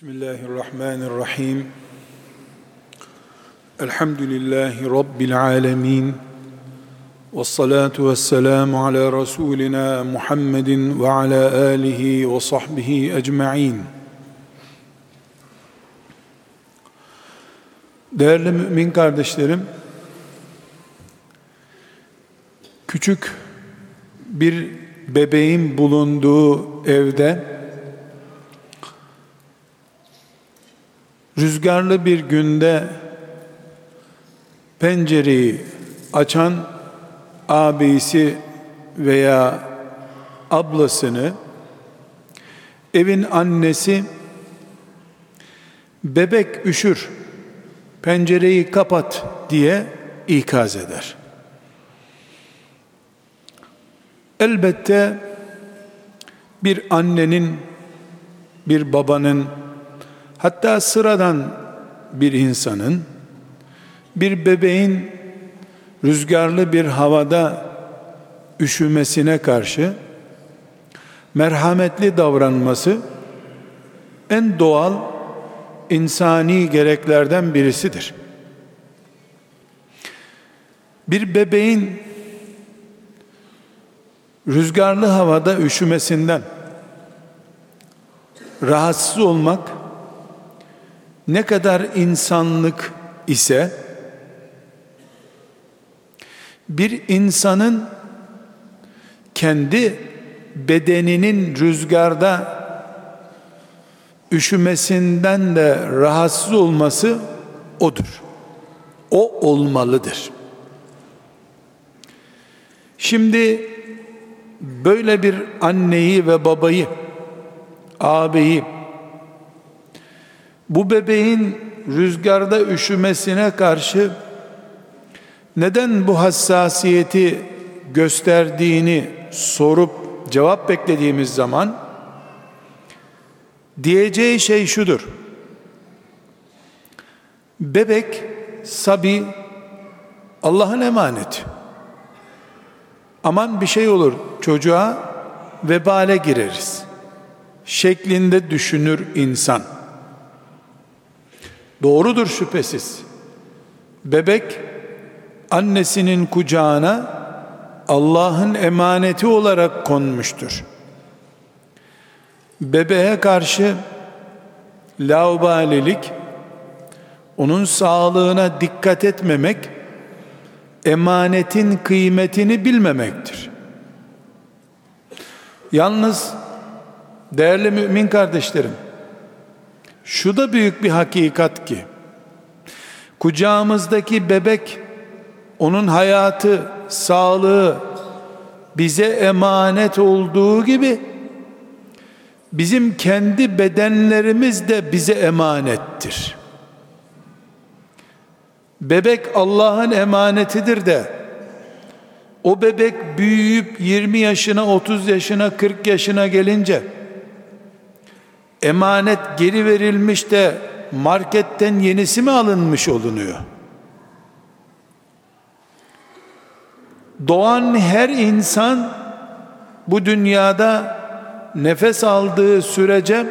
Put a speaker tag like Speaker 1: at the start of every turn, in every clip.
Speaker 1: Bismillahirrahmanirrahim. Elhamdülillahi Rabbil alemin. Ve salatu ve selamu ala Resulina Muhammedin ve ala alihi ve sahbihi ecma'in. Değerli mümin kardeşlerim, küçük bir bebeğin bulunduğu evde rüzgarlı bir günde pencereyi açan abisi veya ablasını evin annesi bebek üşür pencereyi kapat diye ikaz eder. Elbette bir annenin bir babanın Hatta sıradan bir insanın bir bebeğin rüzgarlı bir havada üşümesine karşı merhametli davranması en doğal insani gereklerden birisidir. Bir bebeğin rüzgarlı havada üşümesinden rahatsız olmak ne kadar insanlık ise bir insanın kendi bedeninin rüzgarda üşümesinden de rahatsız olması odur. O olmalıdır. Şimdi böyle bir anneyi ve babayı, ağabeyi bu bebeğin rüzgarda üşümesine karşı neden bu hassasiyeti gösterdiğini sorup cevap beklediğimiz zaman diyeceği şey şudur. Bebek, sabi Allah'ın emaneti. Aman bir şey olur çocuğa vebale gireriz. Şeklinde düşünür insan. Doğrudur şüphesiz. Bebek annesinin kucağına Allah'ın emaneti olarak konmuştur. Bebeğe karşı laubalilik, onun sağlığına dikkat etmemek, emanetin kıymetini bilmemektir. Yalnız değerli mümin kardeşlerim, şu da büyük bir hakikat ki kucağımızdaki bebek onun hayatı, sağlığı bize emanet olduğu gibi bizim kendi bedenlerimiz de bize emanettir. Bebek Allah'ın emanetidir de o bebek büyüyüp 20 yaşına, 30 yaşına, 40 yaşına gelince emanet geri verilmiş de marketten yenisi mi alınmış olunuyor? Doğan her insan bu dünyada nefes aldığı sürece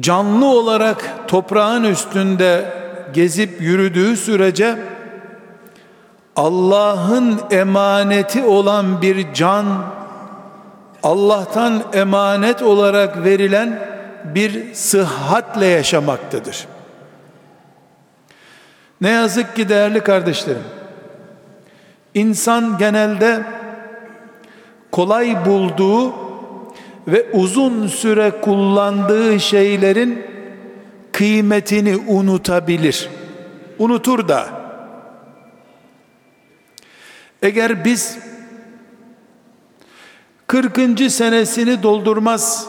Speaker 1: canlı olarak toprağın üstünde gezip yürüdüğü sürece Allah'ın emaneti olan bir can Allah'tan emanet olarak verilen bir sıhhatle yaşamaktadır. Ne yazık ki değerli kardeşlerim, insan genelde kolay bulduğu ve uzun süre kullandığı şeylerin kıymetini unutabilir. Unutur da. Eğer biz 40. senesini doldurmaz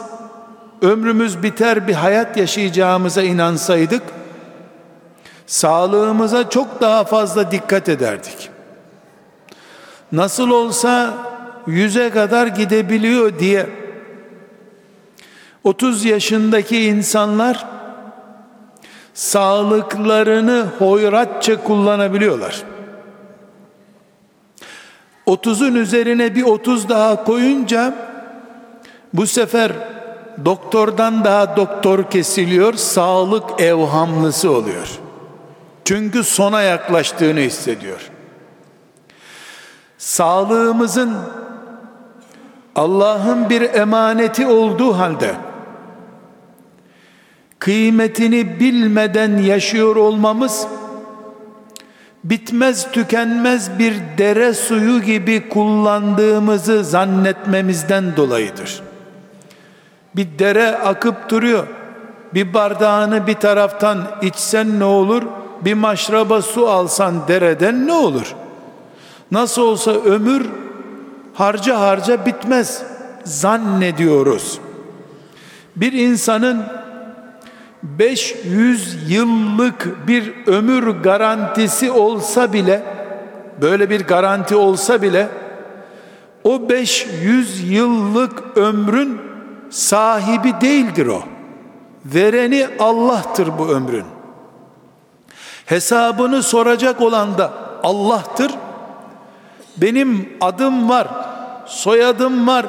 Speaker 1: ömrümüz biter bir hayat yaşayacağımıza inansaydık sağlığımıza çok daha fazla dikkat ederdik. Nasıl olsa yüze kadar gidebiliyor diye 30 yaşındaki insanlar sağlıklarını hoyratça kullanabiliyorlar. 30'un üzerine bir 30 daha koyunca bu sefer doktordan daha doktor kesiliyor, sağlık evhamlısı oluyor. Çünkü sona yaklaştığını hissediyor. Sağlığımızın Allah'ın bir emaneti olduğu halde kıymetini bilmeden yaşıyor olmamız bitmez tükenmez bir dere suyu gibi kullandığımızı zannetmemizden dolayıdır. Bir dere akıp duruyor. Bir bardağını bir taraftan içsen ne olur? Bir maşraba su alsan dereden ne olur? Nasıl olsa ömür harca harca bitmez zannediyoruz. Bir insanın 500 yıllık bir ömür garantisi olsa bile böyle bir garanti olsa bile o 500 yıllık ömrün sahibi değildir o. Vereni Allah'tır bu ömrün. Hesabını soracak olan da Allah'tır. Benim adım var, soyadım var,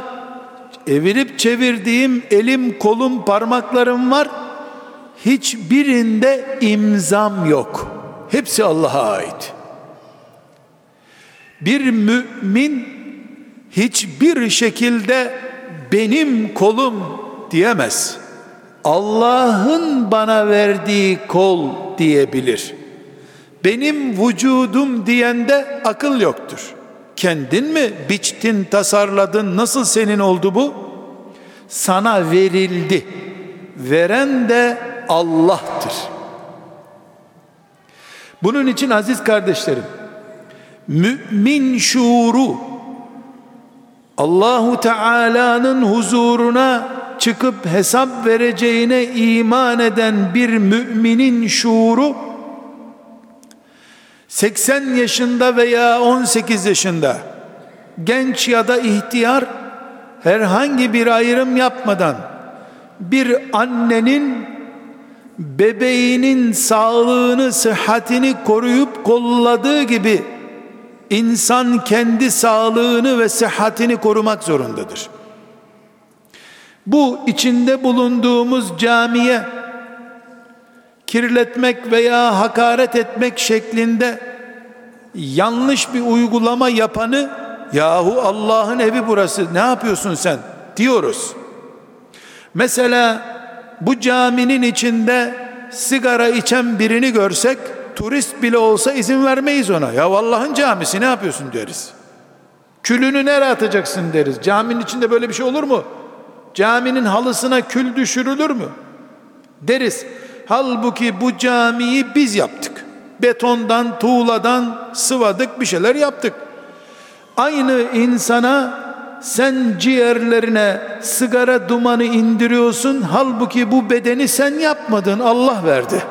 Speaker 1: evirip çevirdiğim elim, kolum, parmaklarım var hiçbirinde imzam yok. Hepsi Allah'a ait. Bir mümin hiçbir şekilde benim kolum diyemez. Allah'ın bana verdiği kol diyebilir. Benim vücudum diyende akıl yoktur. Kendin mi biçtin, tasarladın, nasıl senin oldu bu? Sana verildi. Veren de Allah'tır. Bunun için aziz kardeşlerim, mümin şuuru Allahu Teala'nın huzuruna çıkıp hesap vereceğine iman eden bir müminin şuuru 80 yaşında veya 18 yaşında genç ya da ihtiyar herhangi bir ayrım yapmadan bir annenin bebeğinin sağlığını, sıhhatini koruyup kolladığı gibi insan kendi sağlığını ve sıhhatini korumak zorundadır. Bu içinde bulunduğumuz camiye kirletmek veya hakaret etmek şeklinde yanlış bir uygulama yapanı yahu Allah'ın evi burası ne yapıyorsun sen diyoruz. Mesela bu caminin içinde sigara içen birini görsek turist bile olsa izin vermeyiz ona. Ya Allah'ın camisi ne yapıyorsun deriz. Külünü nereye atacaksın deriz. Caminin içinde böyle bir şey olur mu? Caminin halısına kül düşürülür mü? Deriz. Halbuki bu camiyi biz yaptık. Betondan, tuğladan sıvadık, bir şeyler yaptık. Aynı insana sen ciğerlerine sigara dumanı indiriyorsun. Halbuki bu bedeni sen yapmadın, Allah verdi.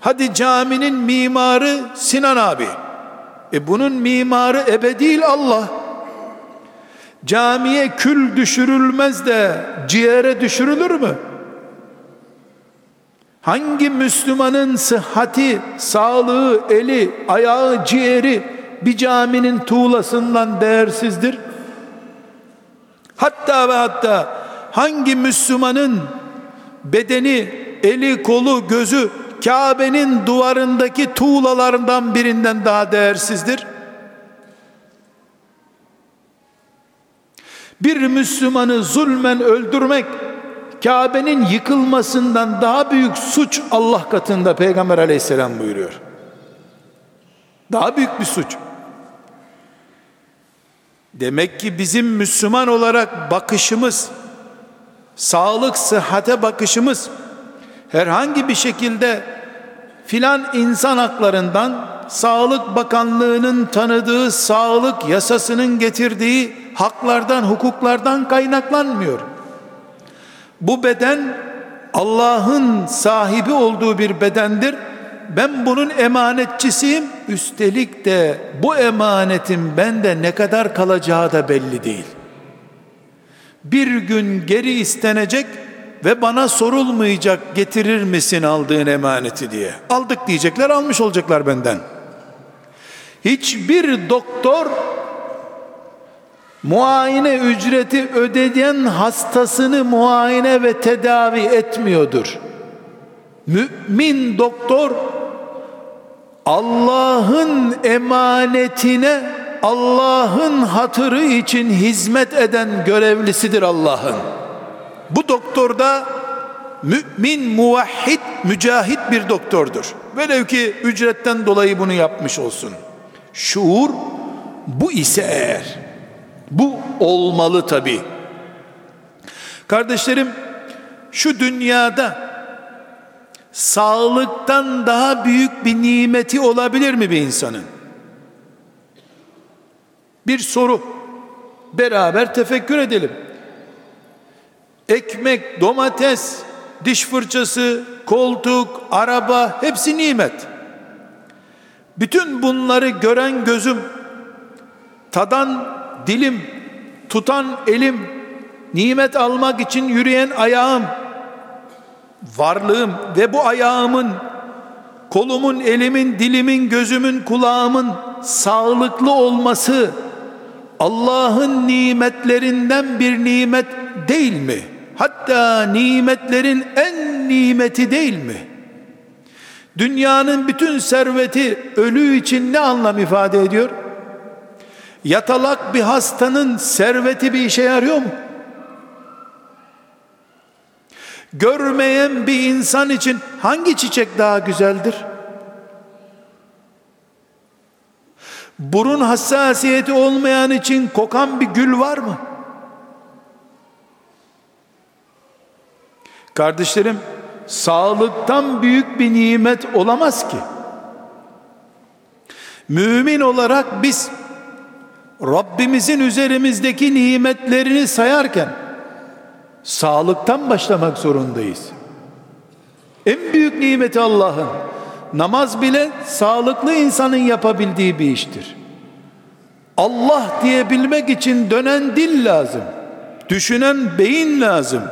Speaker 1: Hadi caminin mimarı Sinan abi. E bunun mimarı ebe değil Allah. Camiye kül düşürülmez de ciğere düşürülür mü? Hangi Müslümanın sıhhati, sağlığı, eli, ayağı, ciğeri bir caminin tuğlasından değersizdir? Hatta ve hatta hangi Müslümanın bedeni, eli, kolu, gözü Kabe'nin duvarındaki tuğlalarından birinden daha değersizdir? Bir Müslümanı zulmen öldürmek Kabe'nin yıkılmasından daha büyük suç Allah katında Peygamber aleyhisselam buyuruyor. Daha büyük bir suç. Demek ki bizim Müslüman olarak bakışımız, sağlık, sıhhate bakışımız herhangi bir şekilde filan insan haklarından Sağlık Bakanlığı'nın tanıdığı sağlık yasasının getirdiği haklardan, hukuklardan kaynaklanmıyor. Bu beden Allah'ın sahibi olduğu bir bedendir. Ben bunun emanetçisiyim. Üstelik de bu emanetin bende ne kadar kalacağı da belli değil. Bir gün geri istenecek ve bana sorulmayacak getirir misin aldığın emaneti diye. Aldık diyecekler almış olacaklar benden. Hiçbir doktor muayene ücreti ödeyen hastasını muayene ve tedavi etmiyordur. Mümin doktor Allah'ın emanetine Allah'ın hatırı için hizmet eden görevlisidir Allah'ın. Bu doktor da mümin, muvahhid, mücahit bir doktordur. Velev ki ücretten dolayı bunu yapmış olsun. Şuur bu ise eğer. Bu olmalı tabi. Kardeşlerim şu dünyada sağlıktan daha büyük bir nimeti olabilir mi bir insanın? Bir soru. Beraber tefekkür edelim. Ekmek, domates, diş fırçası, koltuk, araba hepsi nimet. Bütün bunları gören gözüm, tadan dilim, tutan elim, nimet almak için yürüyen ayağım, varlığım ve bu ayağımın, kolumun, elimin, dilimin, gözümün, kulağımın sağlıklı olması Allah'ın nimetlerinden bir nimet değil mi? Hatta nimetlerin en nimeti değil mi? Dünyanın bütün serveti ölü için ne anlam ifade ediyor? Yatalak bir hastanın serveti bir işe yarıyor mu? Görmeyen bir insan için hangi çiçek daha güzeldir? Burun hassasiyeti olmayan için kokan bir gül var mı? Kardeşlerim, sağlıktan büyük bir nimet olamaz ki. Mümin olarak biz Rabbimizin üzerimizdeki nimetlerini sayarken sağlıktan başlamak zorundayız. En büyük nimeti Allah'ın. Namaz bile sağlıklı insanın yapabildiği bir iştir. Allah diyebilmek için dönen dil lazım. Düşünen beyin lazım.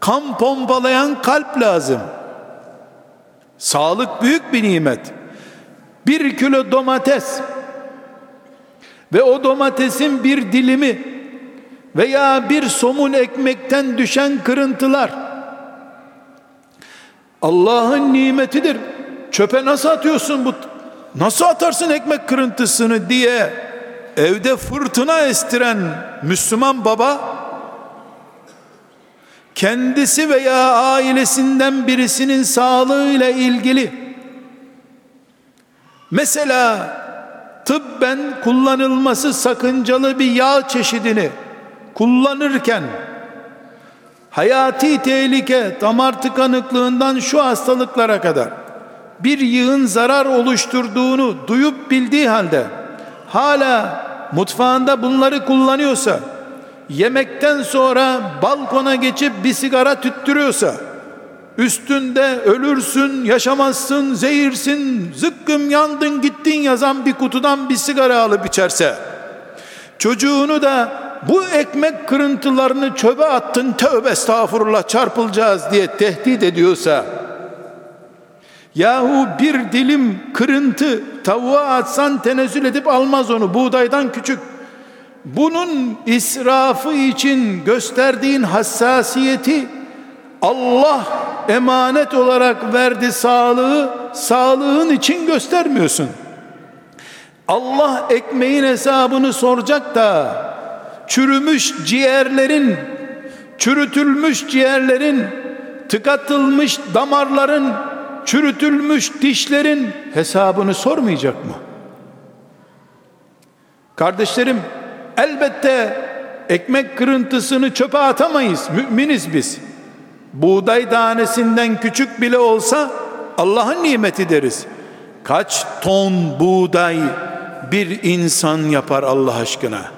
Speaker 1: Kan pompalayan kalp lazım. Sağlık büyük bir nimet. Bir kilo domates ve o domatesin bir dilimi veya bir somun ekmekten düşen kırıntılar Allah'ın nimetidir. Çöpe nasıl atıyorsun bu? Nasıl atarsın ekmek kırıntısını diye evde fırtına estiren Müslüman baba kendisi veya ailesinden birisinin sağlığıyla ilgili mesela tıbben kullanılması sakıncalı bir yağ çeşidini kullanırken hayati tehlike damar tıkanıklığından şu hastalıklara kadar bir yığın zarar oluşturduğunu duyup bildiği halde hala mutfağında bunları kullanıyorsa yemekten sonra balkona geçip bir sigara tüttürüyorsa üstünde ölürsün, yaşamazsın, zehirsin, zıkkım yandın gittin yazan bir kutudan bir sigara alıp içerse çocuğunu da bu ekmek kırıntılarını çöpe attın tövbe estağfurullah çarpılacağız diye tehdit ediyorsa yahu bir dilim kırıntı tavuğa atsan tenezzül edip almaz onu buğdaydan küçük. Bunun israfı için gösterdiğin hassasiyeti Allah emanet olarak verdi sağlığı sağlığın için göstermiyorsun. Allah ekmeğin hesabını soracak da çürümüş ciğerlerin çürütülmüş ciğerlerin tıkatılmış damarların çürütülmüş dişlerin hesabını sormayacak mı? Kardeşlerim elbette ekmek kırıntısını çöpe atamayız. Müminiz biz. Buğday tanesinden küçük bile olsa Allah'ın nimeti deriz. Kaç ton buğday bir insan yapar Allah aşkına?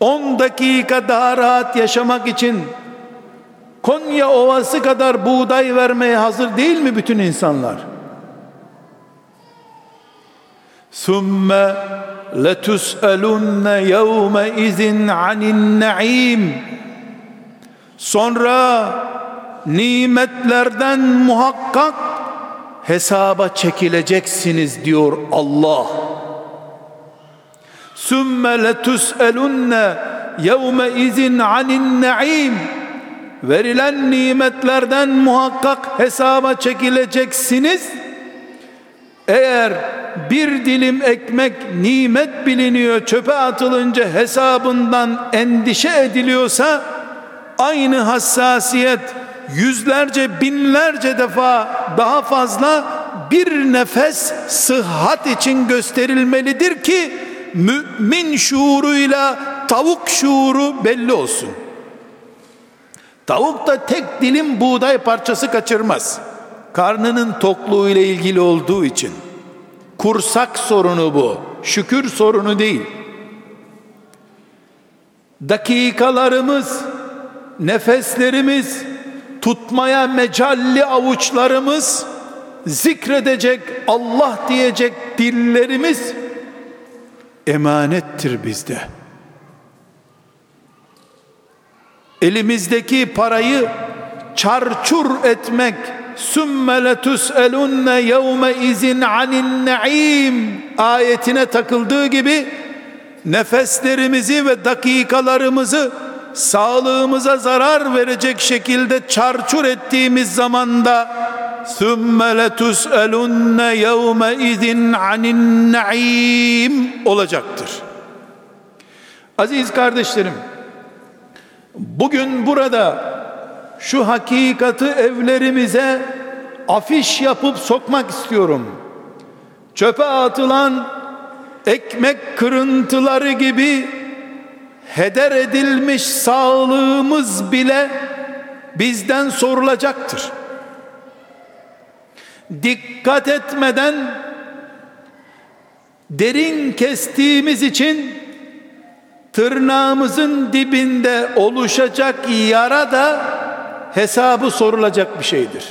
Speaker 1: 10 dakika daha rahat yaşamak için Konya Ovası kadar buğday vermeye hazır değil mi bütün insanlar? Sümme letus'elunne yevme izin anin naim Sonra nimetlerden muhakkak hesaba çekileceksiniz diyor Allah. Sümme letus'elunne yevme izin anin naim. Verilen nimetlerden muhakkak hesaba çekileceksiniz. Eğer bir dilim ekmek nimet biliniyor çöpe atılınca hesabından endişe ediliyorsa aynı hassasiyet yüzlerce binlerce defa daha fazla bir nefes sıhhat için gösterilmelidir ki mümin şuuruyla tavuk şuuru belli olsun. Tavuk da tek dilim buğday parçası kaçırmaz. Karnının tokluğu ile ilgili olduğu için. Kursak sorunu bu. Şükür sorunu değil. Dakikalarımız, nefeslerimiz, tutmaya mecalli avuçlarımız, zikredecek, Allah diyecek dillerimiz emanettir bizde. Elimizdeki parayı çarçur etmek sümme letus'elunne yevme izin anin naim ayetine takıldığı gibi nefeslerimizi ve dakikalarımızı sağlığımıza zarar verecek şekilde çarçur ettiğimiz zamanda letus'elunne yevme izin anin naim olacaktır. Aziz kardeşlerim, bugün burada şu hakikati evlerimize afiş yapıp sokmak istiyorum. Çöpe atılan ekmek kırıntıları gibi heder edilmiş sağlığımız bile bizden sorulacaktır. Dikkat etmeden derin kestiğimiz için tırnağımızın dibinde oluşacak yara da hesabı sorulacak bir şeydir.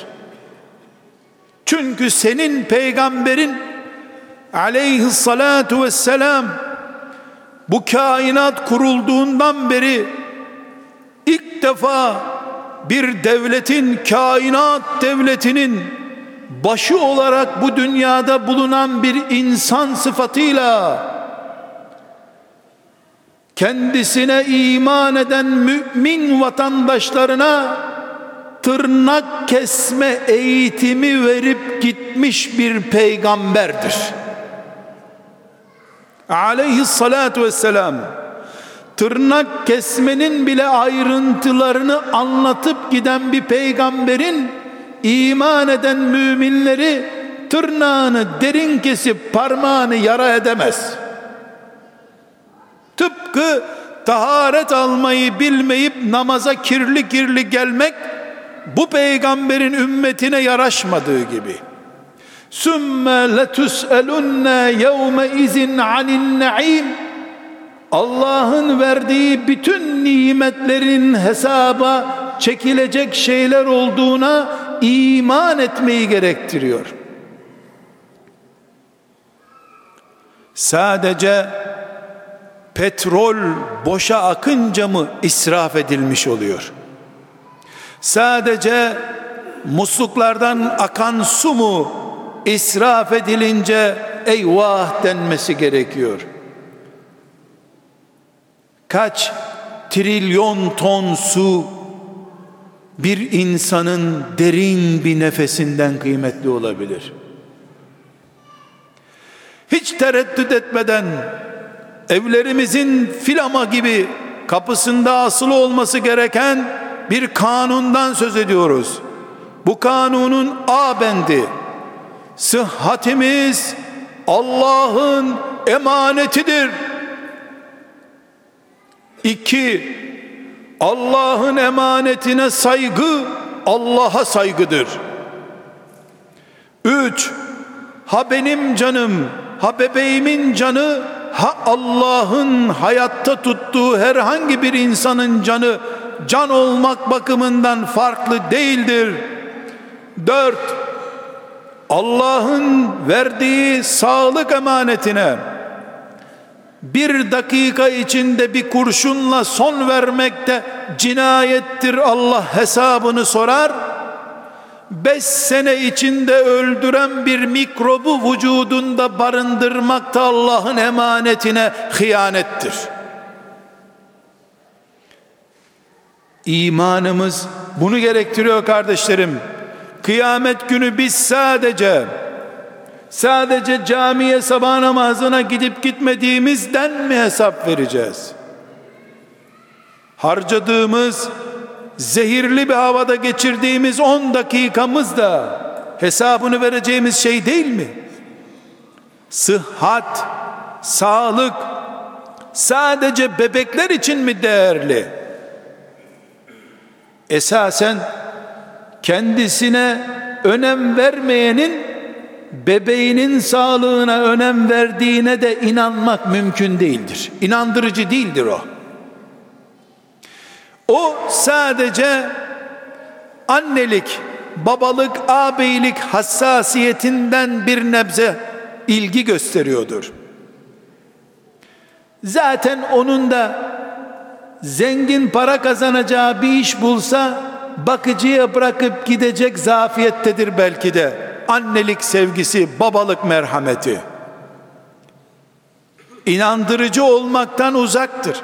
Speaker 1: Çünkü senin peygamberin aleyhissalatu vesselam bu kainat kurulduğundan beri ilk defa bir devletin kainat devletinin başı olarak bu dünyada bulunan bir insan sıfatıyla kendisine iman eden mümin vatandaşlarına tırnak kesme eğitimi verip gitmiş bir peygamberdir. Aleyhissalatu vesselam tırnak kesmenin bile ayrıntılarını anlatıp giden bir peygamberin iman eden müminleri tırnağını derin kesip parmağını yara edemez. Tıpkı taharet almayı bilmeyip namaza kirli kirli gelmek bu peygamberin ümmetine yaraşmadığı gibi. Sümme letus'elunne yevme izin anin naim Allah'ın verdiği bütün nimetlerin hesaba çekilecek şeyler olduğuna iman etmeyi gerektiriyor. Sadece petrol boşa akınca mı israf edilmiş oluyor? Sadece musluklardan akan su mu israf edilince eyvah denmesi gerekiyor. Kaç trilyon ton su bir insanın derin bir nefesinden kıymetli olabilir. Hiç tereddüt etmeden evlerimizin filama gibi kapısında asılı olması gereken bir kanundan söz ediyoruz. Bu kanunun A bendi. Sıhhatimiz Allah'ın emanetidir. İki, Allah'ın emanetine saygı Allah'a saygıdır. Üç, ha benim canım, ha bebeğimin canı, ha Allah'ın hayatta tuttuğu herhangi bir insanın canı can olmak bakımından farklı değildir. Dört, Allah'ın verdiği sağlık emanetine bir dakika içinde bir kurşunla son vermek de cinayettir Allah hesabını sorar beş sene içinde öldüren bir mikrobu vücudunda barındırmak da Allah'ın emanetine hıyanettir. İmanımız bunu gerektiriyor kardeşlerim. Kıyamet günü biz sadece sadece camiye sabah namazına gidip gitmediğimizden mi hesap vereceğiz? Harcadığımız zehirli bir havada geçirdiğimiz 10 dakikamız da hesabını vereceğimiz şey değil mi? Sıhhat, sağlık sadece bebekler için mi değerli? Esasen kendisine önem vermeyenin bebeğinin sağlığına önem verdiğine de inanmak mümkün değildir. İnandırıcı değildir o. O sadece annelik, babalık, ağabeylik hassasiyetinden bir nebze ilgi gösteriyordur. Zaten onun da zengin para kazanacağı bir iş bulsa bakıcıya bırakıp gidecek zafiyettedir belki de. Annelik sevgisi, babalık merhameti. İnandırıcı olmaktan uzaktır.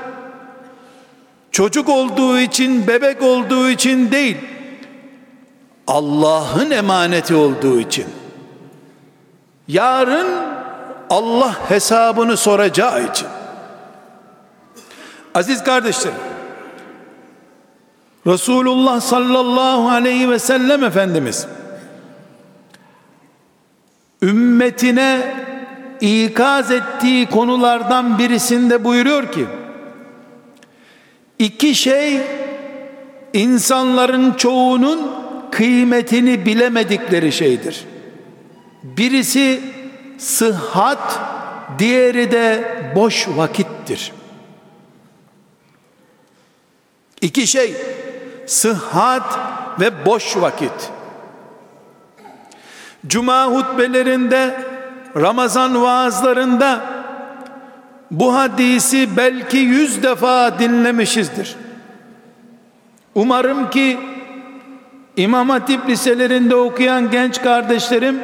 Speaker 1: Çocuk olduğu için, bebek olduğu için değil. Allah'ın emaneti olduğu için. Yarın Allah hesabını soracağı için. Aziz kardeşlerim, Resulullah sallallahu aleyhi ve sellem Efendimiz ümmetine ikaz ettiği konulardan birisinde buyuruyor ki iki şey insanların çoğunun kıymetini bilemedikleri şeydir. Birisi sıhhat, diğeri de boş vakittir. İki şey sıhhat ve boş vakit. Cuma hutbelerinde, Ramazan vaazlarında bu hadisi belki yüz defa dinlemişizdir. Umarım ki İmam Hatip liselerinde okuyan genç kardeşlerim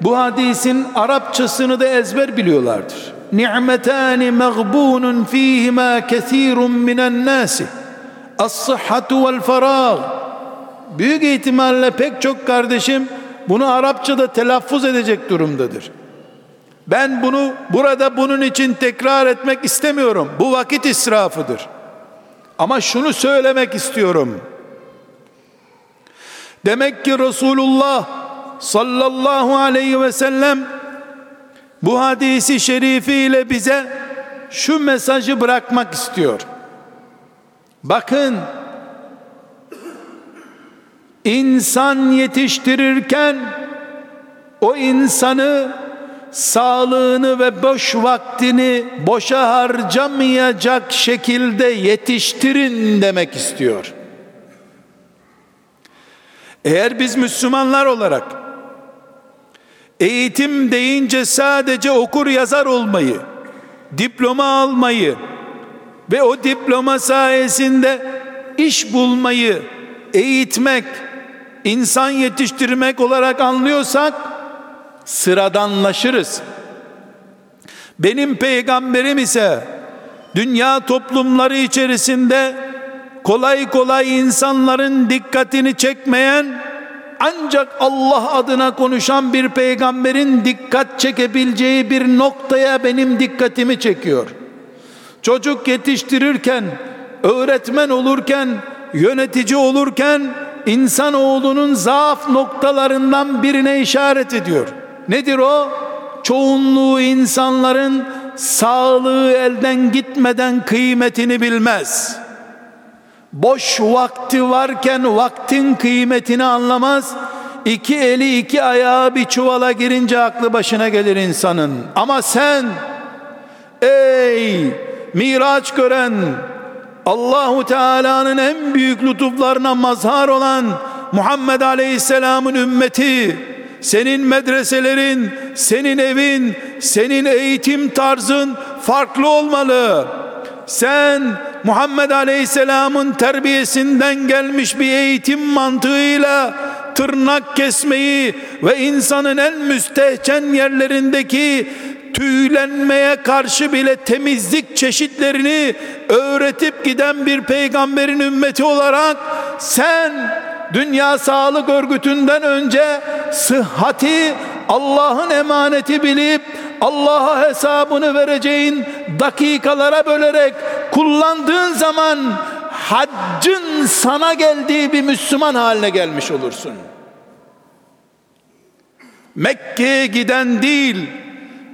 Speaker 1: bu hadisin Arapçasını da ezber biliyorlardır. Ni'metani mağbunun fihima kesirun minen nasi. As-sıhhatu vel farag. Büyük ihtimalle pek çok kardeşim bunu Arapçada telaffuz edecek durumdadır. Ben bunu burada bunun için tekrar etmek istemiyorum. Bu vakit israfıdır. Ama şunu söylemek istiyorum. Demek ki Resulullah sallallahu aleyhi ve sellem bu hadisi şerifiyle bize şu mesajı bırakmak istiyor. Bakın insan yetiştirirken o insanı sağlığını ve boş vaktini boşa harcamayacak şekilde yetiştirin demek istiyor. Eğer biz Müslümanlar olarak eğitim deyince sadece okur yazar olmayı, diploma almayı ve o diploma sayesinde iş bulmayı eğitmek, insan yetiştirmek olarak anlıyorsak sıradanlaşırız. Benim peygamberim ise dünya toplumları içerisinde kolay kolay insanların dikkatini çekmeyen ancak Allah adına konuşan bir peygamberin dikkat çekebileceği bir noktaya benim dikkatimi çekiyor. Çocuk yetiştirirken, öğretmen olurken, yönetici olurken insanoğlunun zaaf noktalarından birine işaret ediyor. Nedir o? Çoğunluğu insanların sağlığı elden gitmeden kıymetini bilmez. Boş vakti varken vaktin kıymetini anlamaz. İki eli iki ayağı bir çuvala girince aklı başına gelir insanın. Ama sen ey miraç gören Allahu Teala'nın en büyük lütuflarına mazhar olan Muhammed Aleyhisselam'ın ümmeti senin medreselerin, senin evin, senin eğitim tarzın farklı olmalı. Sen Muhammed Aleyhisselam'ın terbiyesinden gelmiş bir eğitim mantığıyla tırnak kesmeyi ve insanın en müstehcen yerlerindeki tüylenmeye karşı bile temizlik çeşitlerini öğretip giden bir peygamberin ümmeti olarak sen Dünya Sağlık Örgütü'nden önce sıhhati Allah'ın emaneti bilip Allah'a hesabını vereceğin dakikalara bölerek kullandığın zaman haccın sana geldiği bir Müslüman haline gelmiş olursun. Mekke'ye giden değil,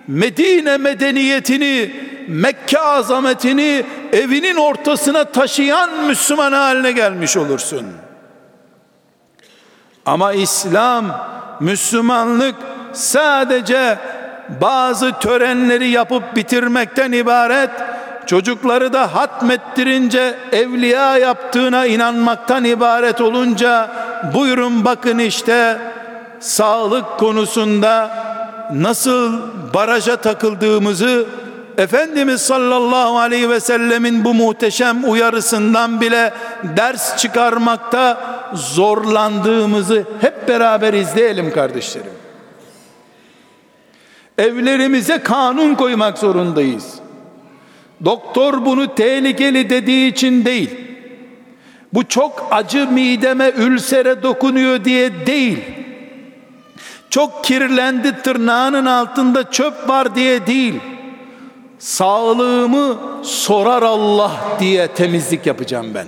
Speaker 1: Medine medeniyetini, Mekke azametini evinin ortasına taşıyan Müslüman haline gelmiş olursun. Ama İslam, Müslümanlık sadece bazı törenleri yapıp bitirmekten ibaret, çocukları da hatmettirince evliya yaptığına inanmaktan ibaret olunca buyurun bakın işte sağlık konusunda nasıl baraja takıldığımızı Efendimiz sallallahu aleyhi ve sellemin bu muhteşem uyarısından bile ders çıkarmakta zorlandığımızı hep beraber izleyelim kardeşlerim. Evlerimize kanun koymak zorundayız. Doktor bunu tehlikeli dediği için değil. Bu çok acı mideme, ülsere dokunuyor diye değil. Çok kirlendi tırnağının altında çöp var diye değil. Sağlığımı sorar Allah diye temizlik yapacağım ben.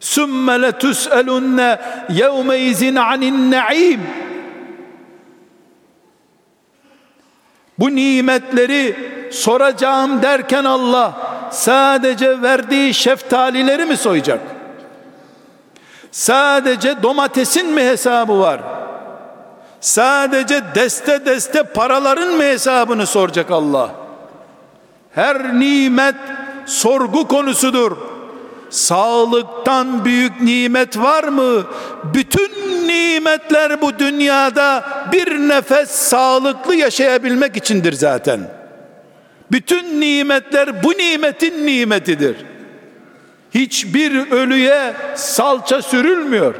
Speaker 1: Sümme le tus'elunne yevme izin anin naim. Bu nimetleri soracağım derken Allah sadece verdiği şeftalileri mi soyacak? Sadece domatesin mi hesabı var? Sadece deste deste paraların mı hesabını soracak Allah? Her nimet sorgu konusudur. Sağlıktan büyük nimet var mı? Bütün nimetler bu dünyada bir nefes sağlıklı yaşayabilmek içindir zaten. Bütün nimetler bu nimetin nimetidir. Hiçbir ölüye salça sürülmüyor.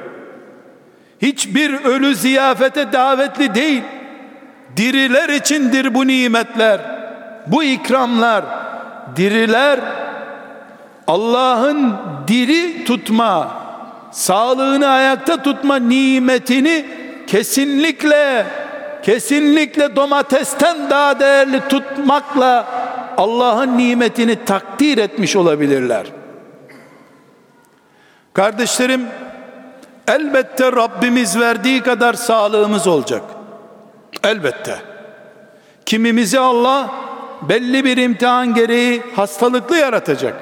Speaker 1: Hiçbir ölü ziyafete davetli değil. Diriler içindir bu nimetler. Bu ikramlar. Diriler Allah'ın diri tutma, sağlığını ayakta tutma nimetini kesinlikle kesinlikle domatesten daha değerli tutmakla Allah'ın nimetini takdir etmiş olabilirler. Kardeşlerim elbette Rabbimiz verdiği kadar sağlığımız olacak. Elbette. Kimimizi Allah belli bir imtihan gereği hastalıklı yaratacak.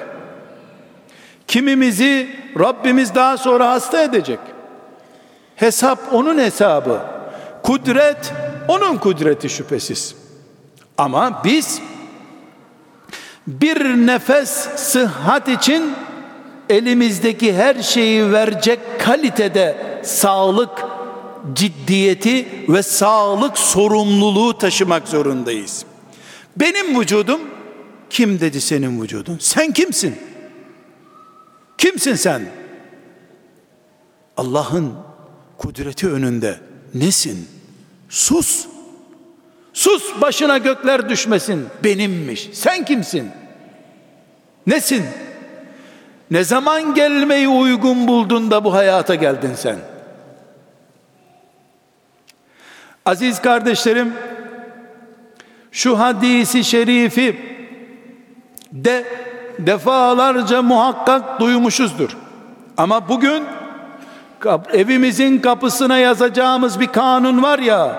Speaker 1: Kimimizi Rabbimiz daha sonra hasta edecek. Hesap onun hesabı. Kudret onun kudreti şüphesiz. Ama biz bir nefes sıhhat için elimizdeki her şeyi verecek kalitede sağlık ciddiyeti ve sağlık sorumluluğu taşımak zorundayız. Benim vücudum kim dedi senin vücudun? Sen kimsin? Kimsin sen? Allah'ın kudreti önünde nesin? Sus. Sus başına gökler düşmesin. Benimmiş. Sen kimsin? Nesin? Ne zaman gelmeyi uygun buldun da bu hayata geldin sen? Aziz kardeşlerim, şu hadisi şerifi de defalarca muhakkak duymuşuzdur. Ama bugün evimizin kapısına yazacağımız bir kanun var ya,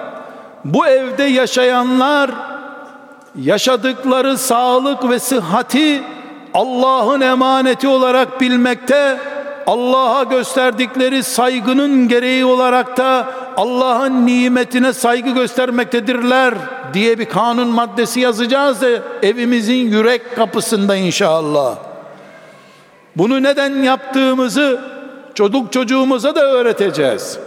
Speaker 1: bu evde yaşayanlar yaşadıkları sağlık ve sıhhati Allah'ın emaneti olarak bilmekte, Allah'a gösterdikleri saygının gereği olarak da Allah'ın nimetine saygı göstermektedirler diye bir kanun maddesi yazacağız da evimizin yürek kapısında inşallah. Bunu neden yaptığımızı çocuk çocuğumuza da öğreteceğiz.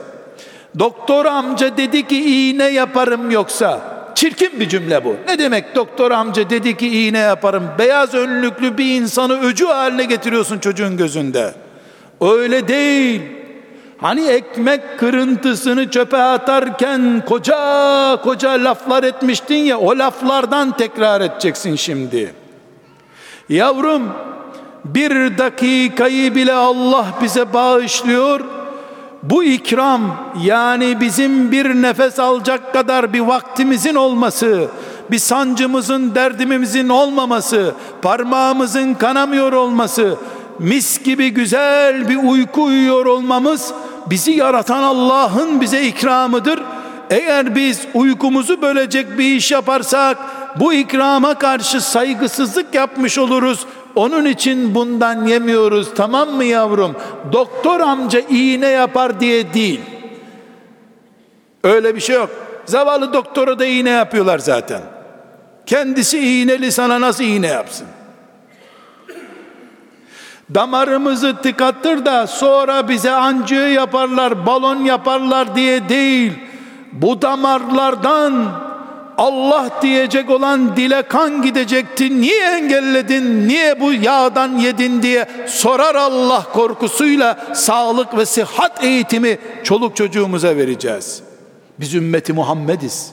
Speaker 1: Doktor amca dedi ki iğne yaparım yoksa çirkin bir cümle bu. Ne demek doktor amca dedi ki iğne yaparım. Beyaz önlüklü bir insanı öcü haline getiriyorsun çocuğun gözünde. Öyle değil. Hani ekmek kırıntısını çöpe atarken koca koca laflar etmiştin ya o laflardan tekrar edeceksin şimdi. Yavrum bir dakikayı bile Allah bize bağışlıyor. Bu ikram yani bizim bir nefes alacak kadar bir vaktimizin olması, bir sancımızın, derdimizin olmaması, parmağımızın kanamıyor olması, mis gibi güzel bir uyku uyuyor olmamız bizi yaratan Allah'ın bize ikramıdır. Eğer biz uykumuzu bölecek bir iş yaparsak bu ikrama karşı saygısızlık yapmış oluruz. Onun için bundan yemiyoruz tamam mı yavrum? Doktor amca iğne yapar diye değil. Öyle bir şey yok. Zavallı doktora da iğne yapıyorlar zaten. Kendisi iğneli sana nasıl iğne yapsın? Damarımızı tıkattır da sonra bize anjiyo yaparlar, balon yaparlar diye değil. Bu damarlardan Allah diyecek olan dile kan gidecekti. Niye engelledin? Niye bu yağdan yedin diye sorar Allah korkusuyla sağlık ve sıhhat eğitimi çoluk çocuğumuza vereceğiz. Biz ümmeti Muhammediz.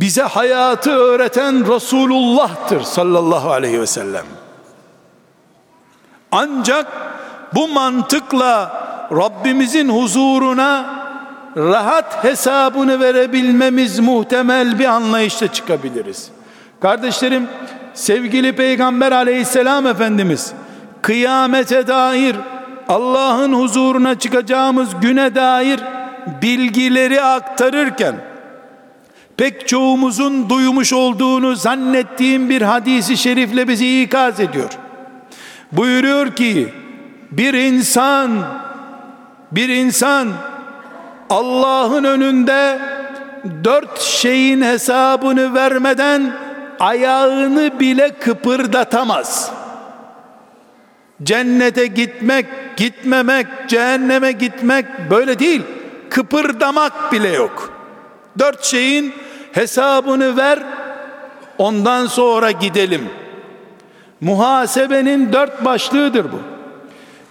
Speaker 1: Bize hayatı öğreten Resulullah'tır sallallahu aleyhi ve sellem. Ancak bu mantıkla Rabbimizin huzuruna rahat hesabını verebilmemiz muhtemel bir anlayışla çıkabiliriz. Kardeşlerim, sevgili Peygamber aleyhisselam Efendimiz kıyamete dair Allah'ın huzuruna çıkacağımız güne dair bilgileri aktarırken pek çoğumuzun duymuş olduğunu zannettiğim bir hadisi şerifle bizi ikaz ediyor. Buyuruyor ki bir insan bir insan Allah'ın önünde dört şeyin hesabını vermeden ayağını bile kıpırdatamaz. Cennete gitmek, gitmemek, cehenneme gitmek böyle değil. Kıpırdamak bile yok. Dört şeyin hesabını ver, ondan sonra gidelim. Muhasebenin dört başlığıdır bu.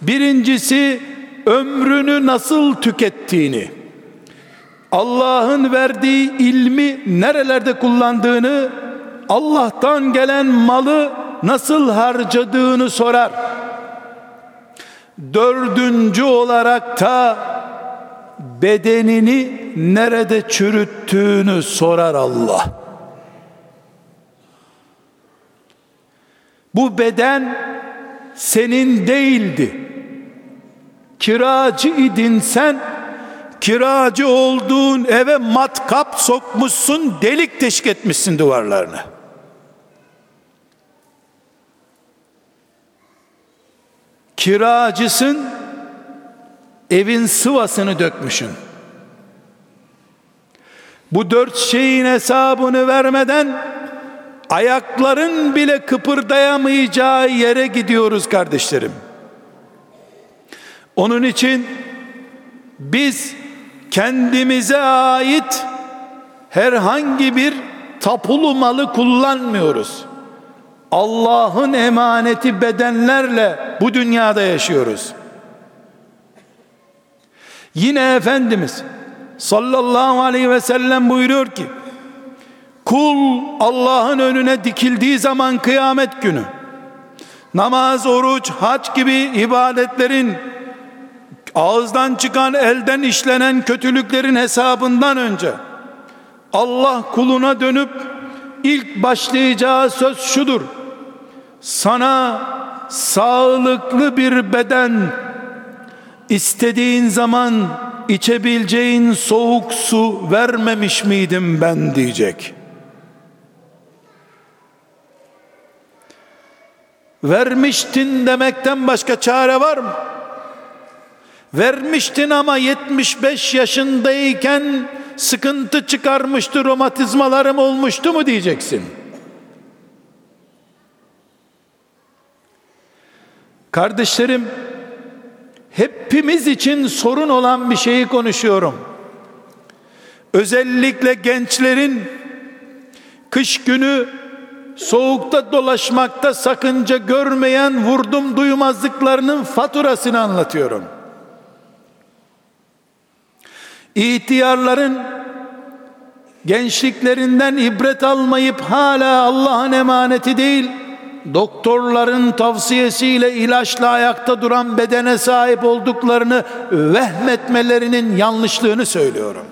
Speaker 1: Birincisi ömrünü nasıl tükettiğini, Allah'ın verdiği ilmi nerelerde kullandığını, Allah'tan gelen malı nasıl harcadığını sorar. Dördüncü olarak da bedenini nerede çürüttüğünü sorar Allah. Bu beden senin değildi. Kiracı idin sen kiracı olduğun eve matkap sokmuşsun delik deşik etmişsin duvarlarını. Kiracısın evin sıvasını dökmüşsün. Bu dört şeyin hesabını vermeden ayakların bile kıpırdayamayacağı yere gidiyoruz kardeşlerim. Onun için biz kendimize ait herhangi bir tapulu malı kullanmıyoruz. Allah'ın emaneti bedenlerle bu dünyada yaşıyoruz. Yine Efendimiz sallallahu aleyhi ve sellem buyuruyor ki kul Allah'ın önüne dikildiği zaman kıyamet günü namaz, oruç, hac gibi ibadetlerin ağızdan çıkan elden işlenen kötülüklerin hesabından önce Allah kuluna dönüp ilk başlayacağı söz şudur. Sana sağlıklı bir beden istediğin zaman içebileceğin soğuk su vermemiş miydim ben diyecek. Vermiştin demekten başka çare var mı? Vermiştin ama 75 yaşındayken sıkıntı çıkarmıştı, romatizmalarım olmuştu mu diyeceksin. Kardeşlerim, hepimiz için sorun olan bir şeyi konuşuyorum. Özellikle gençlerin kış günü soğukta dolaşmakta sakınca görmeyen vurdum duymazlıklarının faturasını anlatıyorum.'' İhtiyarların gençliklerinden ibret almayıp hala Allah'ın emaneti değil, doktorların tavsiyesiyle ilaçla ayakta duran bedene sahip olduklarını vehmetmelerinin yanlışlığını söylüyorum.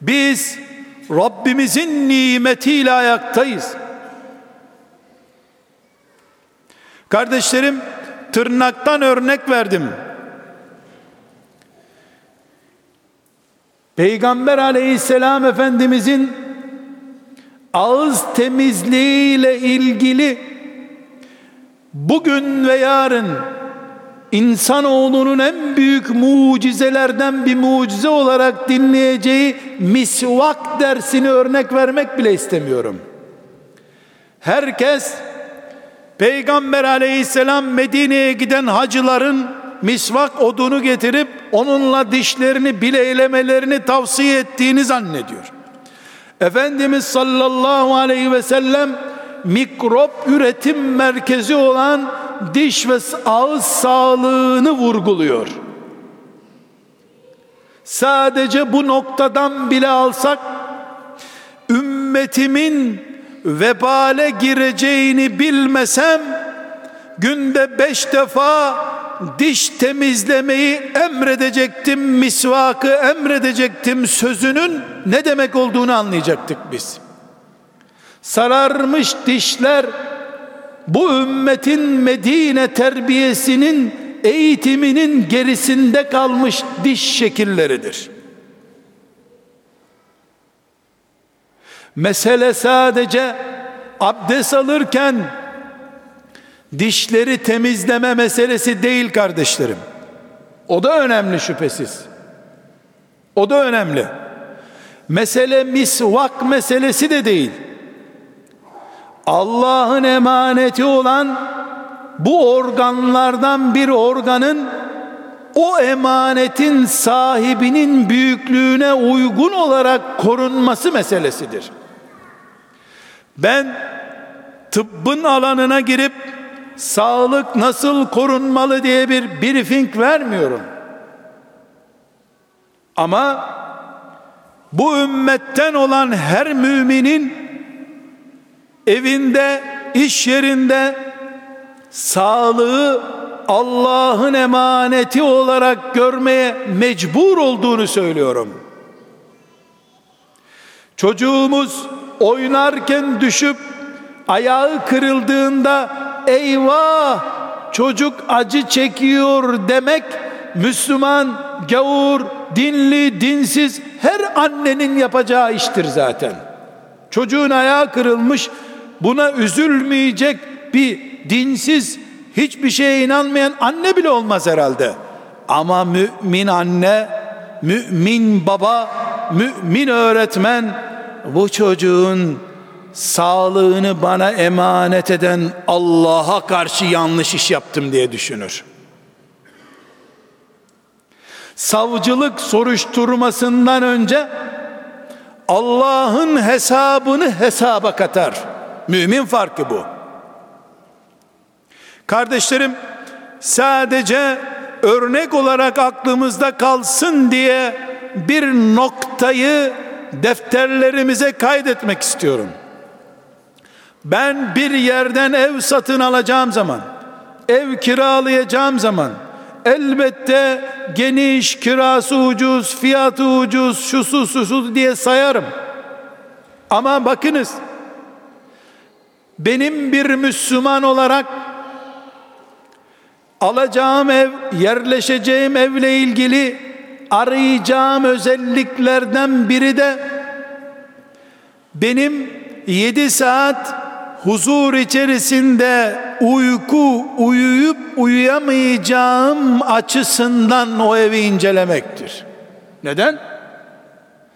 Speaker 1: Biz Rabbimizin nimetiyle ayaktayız. Kardeşlerim tırnaktan örnek verdim. Peygamber aleyhisselam efendimizin ağız temizliğiyle ilgili bugün ve yarın insanoğlunun en büyük mucizelerden bir mucize olarak dinleyeceği misvak dersini örnek vermek bile istemiyorum. Herkes Peygamber aleyhisselam Medine'ye giden hacıların misvak odunu getirip onunla dişlerini bileylemelerini tavsiye ettiğini zannediyor. Efendimiz sallallahu aleyhi ve sellem mikrop üretim merkezi olan diş ve ağız sağlığını vurguluyor. Sadece bu noktadan bile alsak ümmetimin vebale gireceğini bilmesem günde beş defa diş temizlemeyi emredecektim, misvakı emredecektim sözünün ne demek olduğunu anlayacaktık biz. Sararmış dişler bu ümmetin Medine terbiyesinin eğitiminin gerisinde kalmış diş şekilleridir. Mesele sadece abdest alırken dişleri temizleme meselesi değil kardeşlerim. O da önemli şüphesiz. O da önemli. Mesele misvak meselesi de değil. Allah'ın emaneti olan bu organlardan bir organın o emanetin sahibinin büyüklüğüne uygun olarak korunması meselesidir. Ben tıbbın alanına girip sağlık nasıl korunmalı diye bir briefing vermiyorum. Ama bu ümmetten olan her müminin evinde, iş yerinde sağlığı Allah'ın emaneti olarak görmeye mecbur olduğunu söylüyorum. Çocuğumuz oynarken düşüp ayağı kırıldığında eyvah çocuk acı çekiyor demek Müslüman, gavur, dinli, dinsiz her annenin yapacağı iştir zaten. Çocuğun ayağı kırılmış buna üzülmeyecek bir dinsiz hiçbir şeye inanmayan anne bile olmaz herhalde. Ama mümin anne, mümin baba, mümin öğretmen bu çocuğun sağlığını bana emanet eden Allah'a karşı yanlış iş yaptım diye düşünür. Savcılık soruşturmasından önce Allah'ın hesabını hesaba katar. Mümin farkı bu. Kardeşlerim sadece örnek olarak aklımızda kalsın diye bir noktayı defterlerimize kaydetmek istiyorum. Ben bir yerden ev satın alacağım zaman, ev kiralayacağım zaman elbette geniş, kirası ucuz, fiyatı ucuz, şusu susu diye sayarım. Ama bakınız benim bir Müslüman olarak alacağım ev, yerleşeceğim evle ilgili arayacağım özelliklerden biri de benim 7 saat huzur içerisinde uyku uyuyup uyuyamayacağım açısından o evi incelemektir. Neden?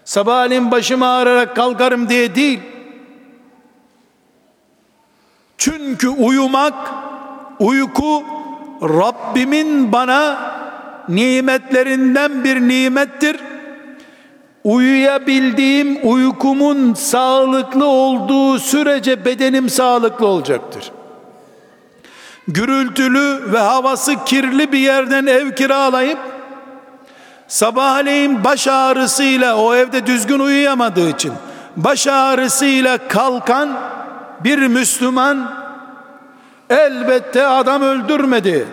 Speaker 1: Sabahleyin başım ağrırarak kalkarım diye değil. Çünkü uyumak, uyku Rabbimin bana nimetlerinden bir nimettir. Uyuyabildiğim uykumun sağlıklı olduğu sürece bedenim sağlıklı olacaktır. Gürültülü ve havası kirli bir yerden ev kiralayıp sabahleyin baş ağrısıyla o evde düzgün uyuyamadığı için baş ağrısıyla kalkan bir Müslüman elbette adam öldürmedi.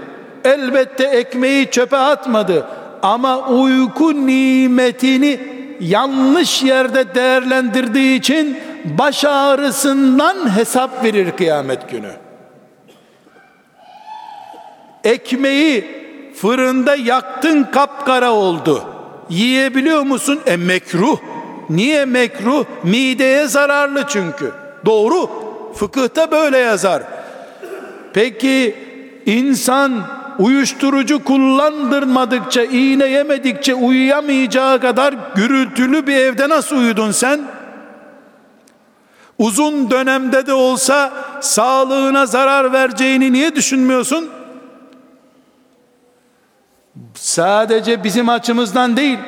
Speaker 1: Elbette ekmeği çöpe atmadı. Ama uyku nimetini yanlış yerde değerlendirdiği için baş ağrısından hesap verir kıyamet günü. Ekmeği fırında yaktın kapkara oldu. Yiyebiliyor musun? E mekruh. Niye mekruh? Mideye zararlı çünkü. Doğru. Fıkıhta böyle yazar. Peki insan uyuşturucu kullandırmadıkça, iğne yemedikçe uyuyamayacağı kadar gürültülü bir evde nasıl uyudun sen? Uzun dönemde de olsa sağlığına zarar vereceğini niye düşünmüyorsun? Sadece bizim açımızdan değil,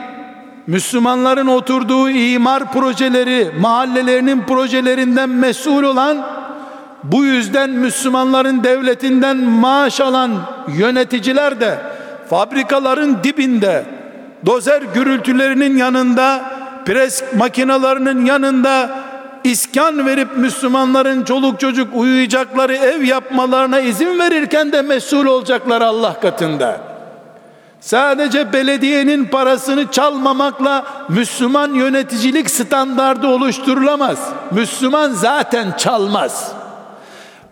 Speaker 1: Müslümanların oturduğu imar projeleri, mahallelerinin projelerinden mesul olan, bu yüzden Müslümanların devletinden maaş alan yöneticiler de fabrikaların dibinde, dozer gürültülerinin yanında, pres makinalarının yanında iskan verip Müslümanların çoluk çocuk uyuyacakları ev yapmalarına izin verirken de mesul olacaklar Allah katında. Sadece belediyenin parasını çalmamakla Müslüman yöneticilik standardı oluşturulamaz. Müslüman zaten çalmaz.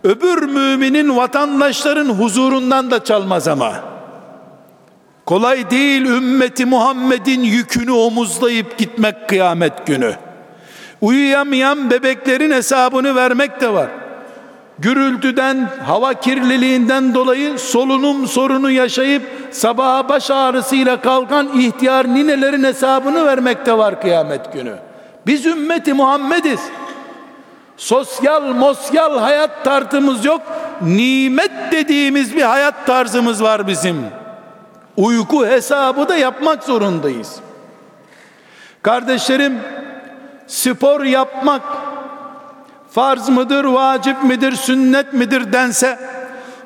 Speaker 1: Öbür müminin vatandaşların huzurundan da çalmaz ama. Kolay değil ümmeti Muhammed'in yükünü omuzlayıp gitmek kıyamet günü. Uyuyamayan bebeklerin hesabını vermek de var gürültüden, hava kirliliğinden dolayı solunum sorunu yaşayıp sabaha baş ağrısıyla kalkan ihtiyar ninelerin hesabını vermekte var kıyamet günü. Biz ümmeti Muhammediz. Sosyal mosyal hayat tarzımız yok. Nimet dediğimiz bir hayat tarzımız var bizim. Uyku hesabı da yapmak zorundayız. Kardeşlerim spor yapmak farz mıdır, vacip midir, sünnet midir dense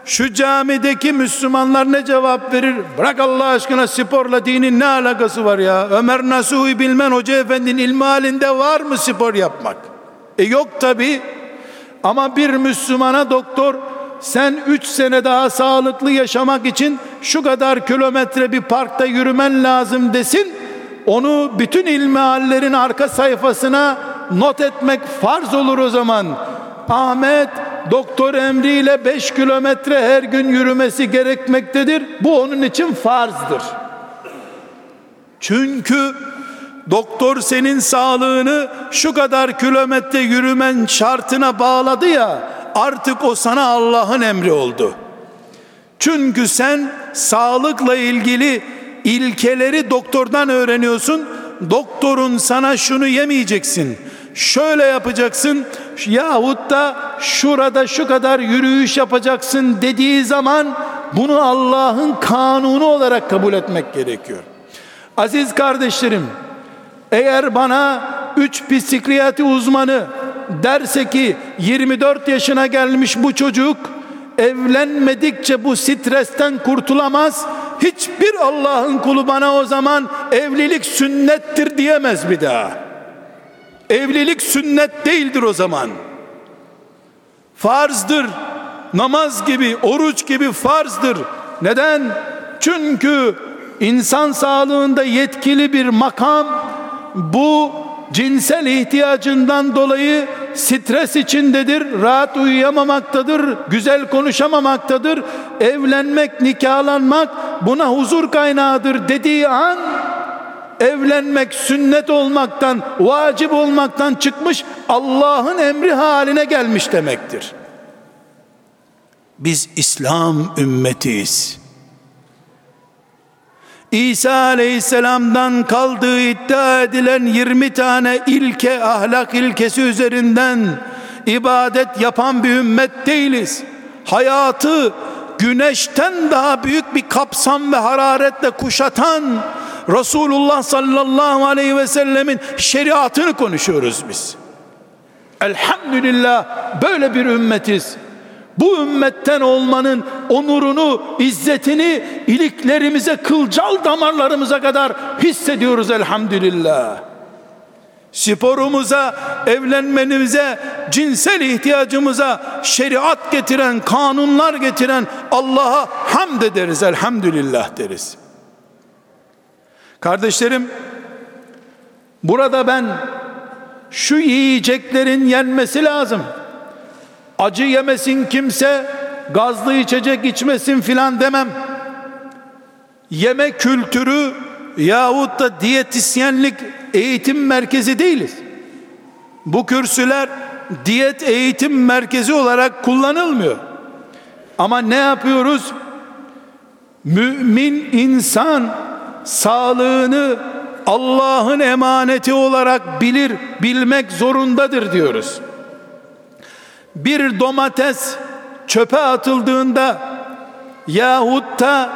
Speaker 1: şu camideki Müslümanlar ne cevap verir? Bırak Allah aşkına sporla dinin ne alakası var ya? Ömer Nasuhi Bilmen Hoca Efendi'nin ilmi halinde var mı spor yapmak? E yok tabi. Ama bir Müslümana doktor sen üç sene daha sağlıklı yaşamak için şu kadar kilometre bir parkta yürümen lazım desin. Onu bütün ilmihallerin arka sayfasına not etmek farz olur o zaman. Ahmet doktor emriyle 5 kilometre her gün yürümesi gerekmektedir. Bu onun için farzdır. Çünkü doktor senin sağlığını şu kadar kilometre yürümen şartına bağladı ya artık o sana Allah'ın emri oldu. Çünkü sen sağlıkla ilgili ilkeleri doktordan öğreniyorsun. Doktorun sana şunu yemeyeceksin şöyle yapacaksın yahut da şurada şu kadar yürüyüş yapacaksın dediği zaman bunu Allah'ın kanunu olarak kabul etmek gerekiyor. Aziz kardeşlerim, eğer bana üç psikiyatri uzmanı derse ki 24 yaşına gelmiş bu çocuk evlenmedikçe bu stresten kurtulamaz. Hiçbir Allah'ın kulu bana o zaman evlilik sünnettir diyemez bir daha. Evlilik sünnet değildir o zaman. Farzdır. Namaz gibi, oruç gibi farzdır. Neden? Çünkü insan sağlığında yetkili bir makam bu cinsel ihtiyacından dolayı stres içindedir, rahat uyuyamamaktadır, güzel konuşamamaktadır. Evlenmek, nikahlanmak buna huzur kaynağıdır dediği an evlenmek sünnet olmaktan, vacip olmaktan çıkmış Allah'ın emri haline gelmiş demektir. Biz İslam ümmetiyiz. İsa aleyhisselamdan kaldığı iddia edilen 20 tane ilke, ahlak ilkesi üzerinden ibadet yapan bir ümmet değiliz. Hayatı güneşten daha büyük bir kapsam ve hararetle kuşatan Resulullah sallallahu aleyhi ve sellemin şeriatını konuşuyoruz biz. Elhamdülillah böyle bir ümmetiz. Bu ümmetten olmanın onurunu, izzetini iliklerimize, kılcal damarlarımıza kadar hissediyoruz elhamdülillah. Sporumuza, evlenmenimize, cinsel ihtiyacımıza şeriat getiren, kanunlar getiren Allah'a hamd ederiz, elhamdülillah deriz. Kardeşlerim, burada ben şu yiyeceklerin yenmesi lazım. Acı yemesin kimse, gazlı içecek içmesin filan demem. Yeme kültürü yahut da diyetisyenlik eğitim merkezi değiliz. Bu kürsüler diyet eğitim merkezi olarak kullanılmıyor. Ama ne yapıyoruz? Mümin insan sağlığını Allah'ın emaneti olarak bilir, bilmek zorundadır diyoruz. Bir domates çöpe atıldığında yahut da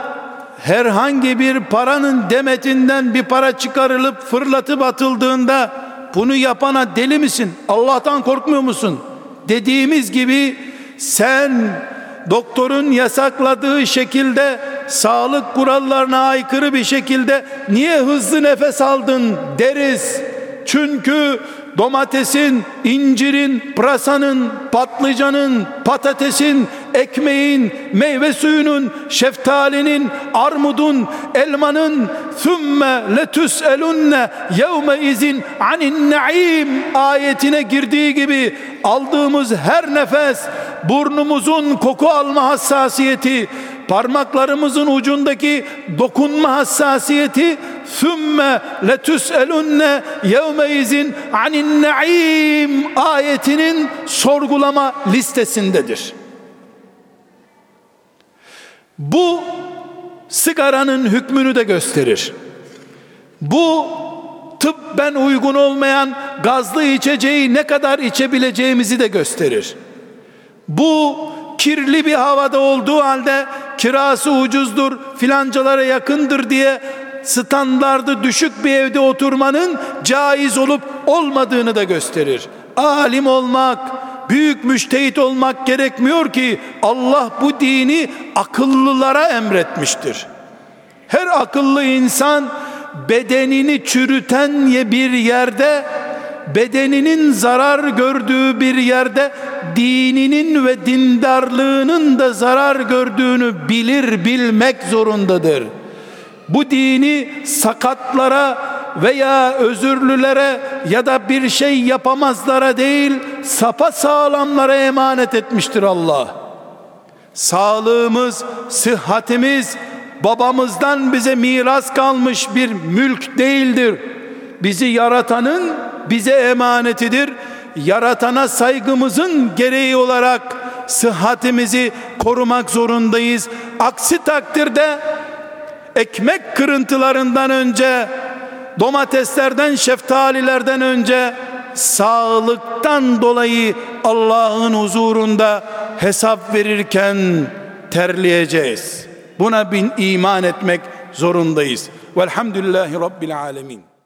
Speaker 1: herhangi bir paranın demetinden bir para çıkarılıp fırlatıp atıldığında bunu yapana deli misin? Allah'tan korkmuyor musun? Dediğimiz gibi sen doktorun yasakladığı şekilde sağlık kurallarına aykırı bir şekilde niye hızlı nefes aldın deriz. Çünkü domatesin, incirin, pırasanın, patlıcanın, patatesin, ekmeğin, meyve suyunun, şeftalinin, armudun, elmanın thumme letus'elunne yevme izin anin naim ayetine girdiği gibi aldığımız her nefes burnumuzun koku alma hassasiyeti parmaklarımızın ucundaki dokunma hassasiyeti sümme letüselunne yevme izin anin naim ayetinin sorgulama listesindedir. Bu sigaranın hükmünü de gösterir. Bu tıbben uygun olmayan gazlı içeceği ne kadar içebileceğimizi de gösterir. Bu kirli bir havada olduğu halde kirası ucuzdur filancalara yakındır diye standardı düşük bir evde oturmanın caiz olup olmadığını da gösterir. Alim olmak, büyük müştehit olmak gerekmiyor ki Allah bu dini akıllılara emretmiştir. Her akıllı insan bedenini çürüten bir yerde bedeninin zarar gördüğü bir yerde dininin ve dindarlığının da zarar gördüğünü bilir bilmek zorundadır. Bu dini sakatlara veya özürlülere ya da bir şey yapamazlara değil sapa sağlamlara emanet etmiştir Allah. Sağlığımız, sıhhatimiz babamızdan bize miras kalmış bir mülk değildir. Bizi yaratanın bize emanetidir. Yaratana saygımızın gereği olarak sıhhatimizi korumak zorundayız. Aksi takdirde ekmek kırıntılarından önce domateslerden, şeftalilerden önce sağlıktan dolayı Allah'ın huzurunda hesap verirken terleyeceğiz. Buna bin iman etmek zorundayız. Velhamdülillahi Rabbil Alemin.